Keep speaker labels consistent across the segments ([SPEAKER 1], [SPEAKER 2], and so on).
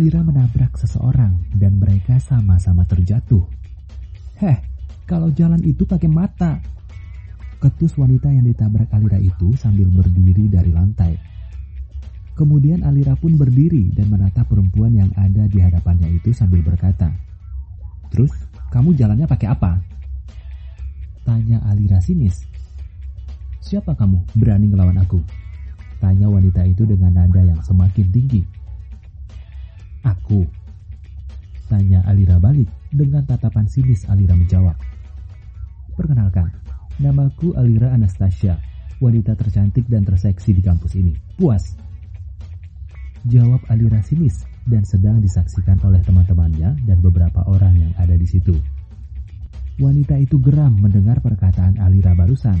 [SPEAKER 1] Alira menabrak seseorang dan mereka sama-sama terjatuh. Heh, kalau jalan itu pakai mata. Ketus wanita yang ditabrak Alira itu sambil berdiri dari lantai. Kemudian Alira pun berdiri dan menatap perempuan yang ada di hadapannya itu sambil berkata, Terus, kamu jalannya pakai apa? Tanya Alira sinis. Siapa kamu berani ngelawan aku? Tanya wanita itu dengan nada yang semakin tinggi. Aku. Tanya Alira balik dengan tatapan sinis Alira menjawab. Perkenalkan, namaku Alira Anastasia, wanita tercantik dan terseksi di kampus ini. Puas. Jawab Alira sinis dan sedang disaksikan oleh teman-temannya dan beberapa orang yang ada di situ. Wanita itu geram mendengar perkataan Alira barusan,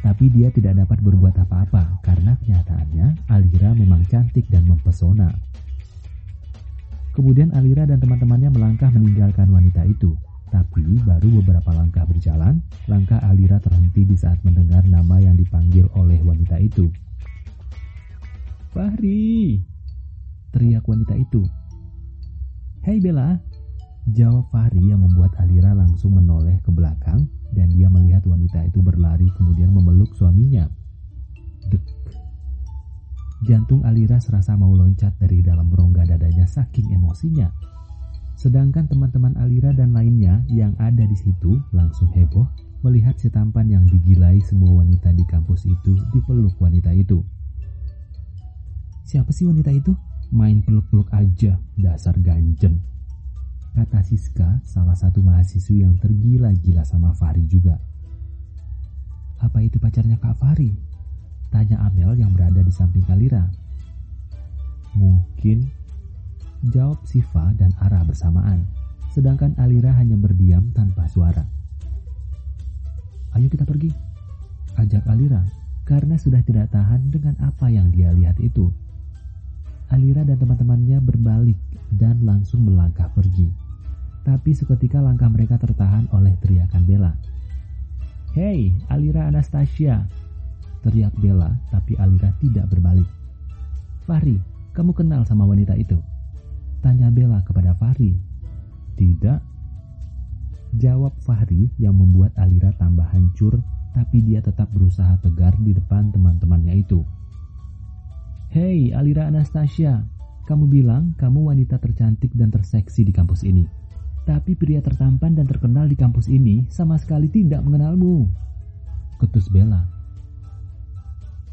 [SPEAKER 1] tapi dia tidak dapat berbuat apa-apa karena kenyataannya Alira memang cantik dan mempesona. Kemudian Alira dan teman-temannya melangkah meninggalkan wanita itu. Tapi baru beberapa langkah berjalan, langkah Alira terhenti di saat mendengar nama yang dipanggil oleh wanita itu. Fahri! Teriak wanita itu. Hei Bella! Jawab Fahri yang membuat Alira langsung menoleh ke belakang dan dia melihat wanita itu berlari kemudian memeluk suaminya. Jantung Alira serasa mau loncat dari dalam rongga dadanya saking emosinya. Sedangkan teman-teman Alira dan lainnya yang ada di situ langsung heboh melihat si tampan yang digilai semua wanita di kampus itu dipeluk wanita itu. Siapa sih wanita itu? Main peluk-peluk aja, dasar ganjen. Kata Siska, salah satu mahasiswi yang tergila-gila sama Fari juga. Apa itu pacarnya Kak Fari? Tanya Amel yang berada di samping Kalira. Mungkin Jawab Siva dan Ara bersamaan, sedangkan Alira hanya berdiam tanpa suara. Ayo kita pergi, ajak Alira, karena sudah tidak tahan dengan apa yang dia lihat itu. Alira dan teman-temannya berbalik dan langsung melangkah pergi. Tapi seketika langkah mereka tertahan oleh teriakan Bella. Hei, Alira Anastasia! Teriak Bella, tapi Alira tidak berbalik. Fahri, kamu kenal sama wanita itu? Tanya Bella kepada Fahri. Tidak. Jawab Fahri yang membuat Alira tambah hancur, tapi dia tetap berusaha tegar di depan teman-temannya itu. Hei Alira Anastasia, kamu bilang kamu wanita tercantik dan terseksi di kampus ini. Tapi pria tertampan dan terkenal di kampus ini sama sekali tidak mengenalmu. Ketus Bella.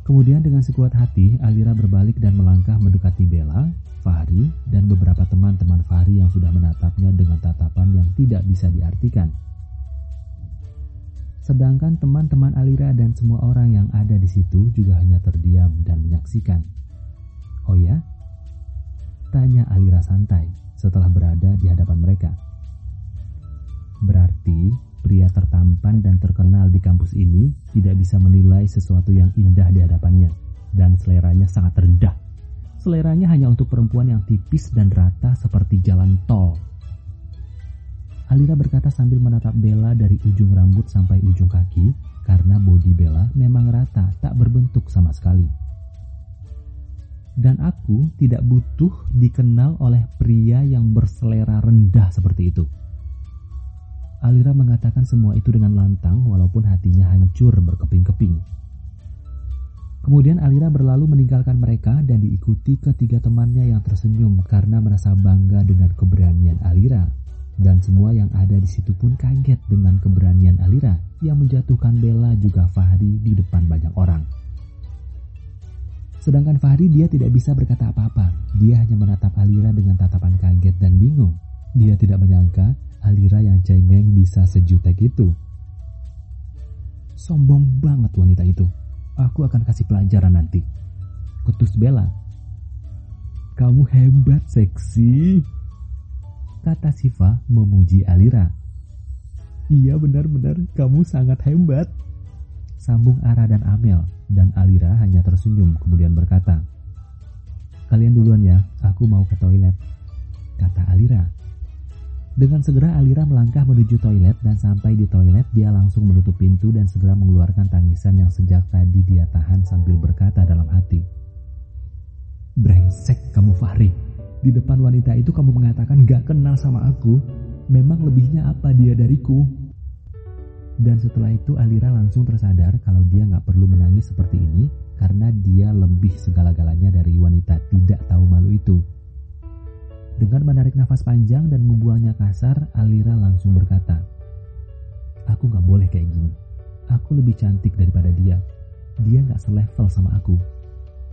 [SPEAKER 1] Kemudian dengan sekuat hati, Alira berbalik dan melangkah mendekati Bella Fahri dan beberapa teman-teman Fahri yang sudah menatapnya dengan tatapan yang tidak bisa diartikan. Sedangkan teman-teman Alira dan semua orang yang ada di situ juga hanya terdiam dan menyaksikan. Oh ya? Tanya Alira santai setelah berada di hadapan mereka. Berarti pria tertampan dan terkenal di kampus ini tidak bisa menilai sesuatu yang indah di hadapannya dan seleranya sangat rendah seleranya hanya untuk perempuan yang tipis dan rata seperti jalan tol. Alira berkata sambil menatap Bella dari ujung rambut sampai ujung kaki karena bodi Bella memang rata, tak berbentuk sama sekali. Dan aku tidak butuh dikenal oleh pria yang berselera rendah seperti itu. Alira mengatakan semua itu dengan lantang walaupun hatinya hancur berkeping-keping. Kemudian Alira berlalu meninggalkan mereka dan diikuti ketiga temannya yang tersenyum karena merasa bangga dengan keberanian Alira. Dan semua yang ada di situ pun kaget dengan keberanian Alira yang menjatuhkan Bella juga Fahri di depan banyak orang. Sedangkan Fahri dia tidak bisa berkata apa-apa. Dia hanya menatap Alira dengan tatapan kaget dan bingung. Dia tidak menyangka Alira yang cengeng bisa sejutek itu. Sombong banget wanita itu. Aku akan kasih pelajaran nanti. Ketus Bella. Kamu hebat, seksi. Kata Siva memuji Alira. Iya benar-benar, kamu sangat hebat. Sambung Ara dan Amel, dan Alira hanya tersenyum kemudian berkata, Kalian duluan ya, aku mau ke toilet. Kata Alira. Dengan segera Alira melangkah menuju toilet dan sampai di toilet dia langsung menutup pintu dan segera mengeluarkan tangisan yang sejak tadi dia tahan sambil berkata dalam hati. Brengsek kamu Fahri, Di depan wanita itu kamu mengatakan gak kenal sama aku. Memang lebihnya apa dia dariku? Dan setelah itu Alira langsung tersadar kalau dia gak perlu menangis seperti ini karena dia lebih segala-galanya dari wanita tidak tahu malu itu. Dengan menarik nafas panjang dan membuangnya kasar, Alira langsung berkata, Aku gak boleh kayak gini. Aku lebih cantik daripada dia. Dia gak selevel sama aku.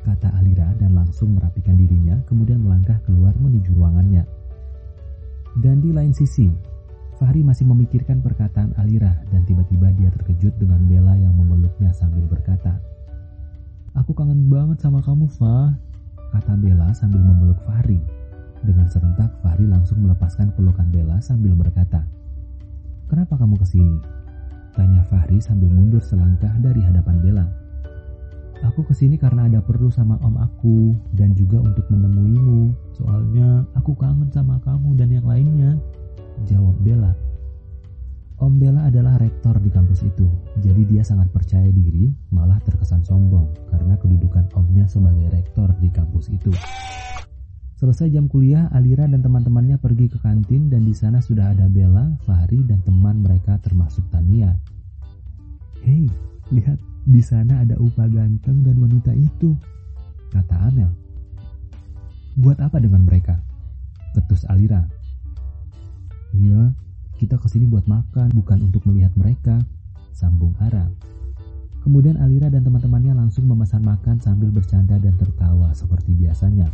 [SPEAKER 1] Kata Alira dan langsung merapikan dirinya, kemudian melangkah keluar menuju ruangannya. Dan di lain sisi, Fahri masih memikirkan perkataan Alira dan tiba-tiba dia terkejut dengan Bella yang memeluknya sambil berkata, Aku kangen banget sama kamu, Fah, kata Bella sambil memeluk Fahri. Dengan serentak, Fahri langsung melepaskan pelukan Bella sambil berkata, Kenapa kamu ke sini? Tanya Fahri sambil mundur selangkah dari hadapan Bella. Aku ke sini karena ada perlu sama om aku dan juga untuk menemuimu. Soalnya aku kangen sama kamu dan yang lainnya. Jawab Bella. Om Bella adalah rektor di kampus itu, jadi dia sangat percaya diri, malah terkesan sombong karena kedudukan omnya sebagai rektor di kampus itu. Selesai jam kuliah, Alira dan teman-temannya pergi ke kantin dan di sana sudah ada Bella, Fahri, dan teman mereka termasuk Tania. Hei, lihat di sana ada Upa ganteng dan wanita itu, kata Amel. Buat apa dengan mereka? Ketus Alira. Iya, kita ke sini buat makan, bukan untuk melihat mereka, sambung Ara. Kemudian Alira dan teman-temannya langsung memesan makan sambil bercanda dan tertawa seperti biasanya.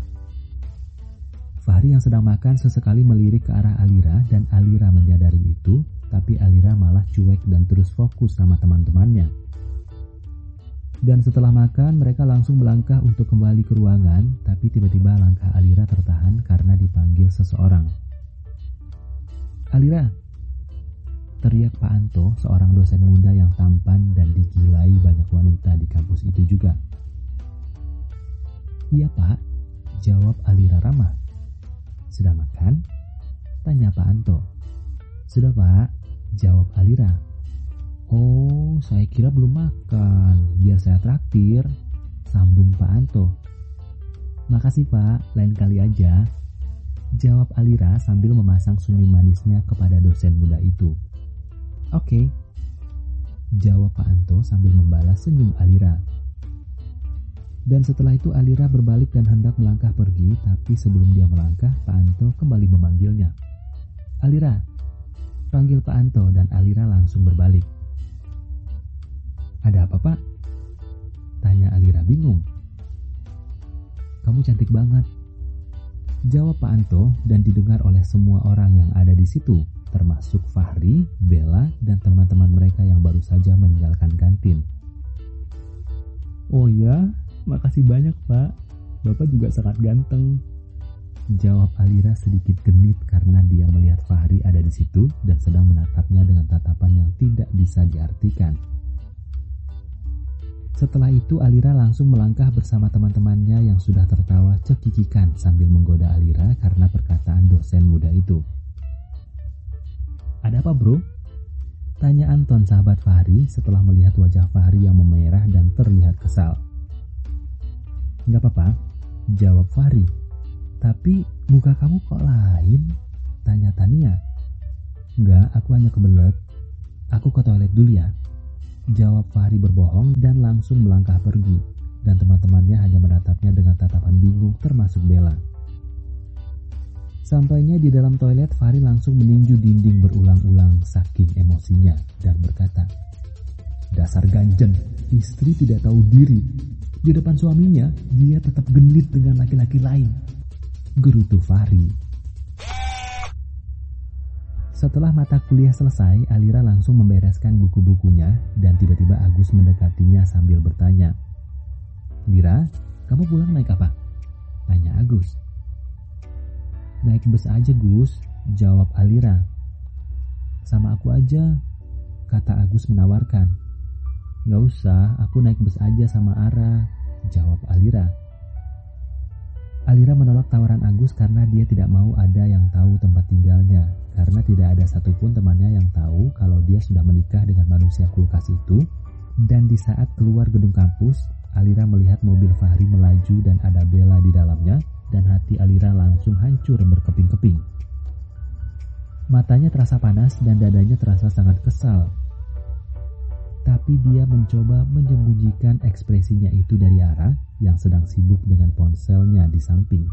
[SPEAKER 1] Fahri yang sedang makan sesekali melirik ke arah Alira dan Alira menyadari itu, tapi Alira malah cuek dan terus fokus sama teman-temannya. Dan setelah makan, mereka langsung melangkah untuk kembali ke ruangan, tapi tiba-tiba langkah Alira tertahan karena dipanggil seseorang. Alira, teriak Pak Anto, seorang dosen muda yang tampan dan digilai banyak wanita di kampus itu juga. Iya pak, jawab Alira ramah. Sudah makan? Tanya Pak Anto. Sudah Pak, jawab Alira. Oh, saya kira belum makan. Biar saya traktir. Sambung Pak Anto. Makasih Pak, lain kali aja. Jawab Alira sambil memasang senyum manisnya kepada dosen muda itu. Oke. Okay. Jawab Pak Anto sambil membalas senyum Alira. Dan setelah itu Alira berbalik dan hendak melangkah pergi, tapi sebelum dia melangkah, Pak Anto kembali memanggilnya. Alira, panggil Pak Anto dan Alira langsung berbalik. Ada apa pak? Tanya Alira bingung. Kamu cantik banget. Jawab Pak Anto dan didengar oleh semua orang yang ada di situ, termasuk Fahri, Bella, dan teman-teman mereka yang baru saja meninggalkan kantin. Oh ya, Makasih banyak pak, bapak juga sangat ganteng. Jawab Alira sedikit genit karena dia melihat Fahri ada di situ dan sedang menatapnya dengan tatapan yang tidak bisa diartikan. Setelah itu Alira langsung melangkah bersama teman-temannya yang sudah tertawa cekikikan sambil menggoda Alira karena perkataan dosen muda itu. Ada apa bro? Tanya Anton sahabat Fahri setelah melihat wajah Fahri yang memerah dan terlihat kesal. Gak apa-apa, jawab Fahri. Tapi muka kamu kok lain? Tanya Tania. Enggak, aku hanya kebelet. Aku ke toilet dulu ya. Jawab Fahri berbohong dan langsung melangkah pergi. Dan teman-temannya hanya menatapnya dengan tatapan bingung termasuk Bella. Sampainya di dalam toilet, Fahri langsung meninju dinding berulang-ulang saking emosinya dan berkata, Dasar ganjen, istri tidak tahu diri, di depan suaminya, dia tetap genit dengan laki-laki lain. Gerutu Fahri. Setelah mata kuliah selesai, Alira langsung membereskan buku-bukunya dan tiba-tiba Agus mendekatinya sambil bertanya. Lira, kamu pulang naik apa? Tanya Agus. Naik bus aja Gus, jawab Alira. Sama aku aja, kata Agus menawarkan. Gak usah, aku naik bus aja sama Ara, jawab Alira. Alira menolak tawaran Agus karena dia tidak mau ada yang tahu tempat tinggalnya, karena tidak ada satupun temannya yang tahu kalau dia sudah menikah dengan manusia kulkas itu. Dan di saat keluar gedung kampus, Alira melihat mobil Fahri melaju dan ada Bella di dalamnya, dan hati Alira langsung hancur berkeping-keping. Matanya terasa panas dan dadanya terasa sangat kesal. Tapi dia mencoba menyembunyikan ekspresinya itu dari Ara yang sedang sibuk dengan ponselnya di samping.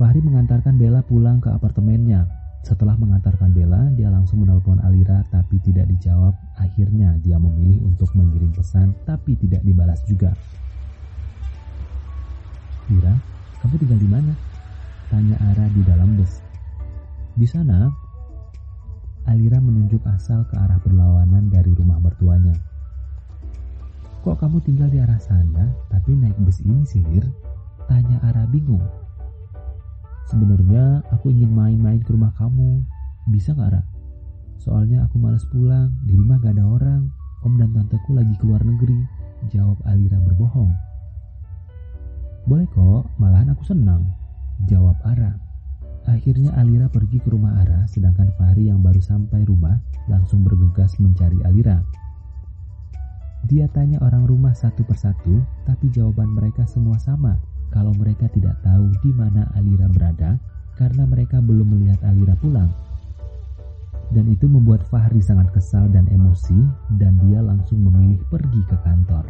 [SPEAKER 1] Fahri mengantarkan Bella pulang ke apartemennya. Setelah mengantarkan Bella, dia langsung menelpon Alira tapi tidak dijawab. Akhirnya dia memilih untuk mengirim pesan tapi tidak dibalas juga. Ira, kamu tinggal di mana? Tanya Ara di dalam bus. Di sana, Alira menunjuk asal ke arah berlawanan dari rumah mertuanya. Kok kamu tinggal di arah sana, tapi naik bus ini silir? Tanya Ara bingung. Sebenarnya aku ingin main-main ke rumah kamu. Bisa gak, Ra? Soalnya aku males pulang, di rumah gak ada orang. Om dan tanteku lagi keluar negeri. Jawab Alira berbohong. Boleh kok, malahan aku senang. Jawab Ara. Akhirnya Alira pergi ke rumah Ara, sedangkan Fahri yang baru sampai rumah langsung bergegas mencari Alira. Dia tanya orang rumah satu persatu, tapi jawaban mereka semua sama kalau mereka tidak tahu di mana Alira berada karena mereka belum melihat Alira pulang. Dan itu membuat Fahri sangat kesal dan emosi dan dia langsung memilih pergi ke kantor.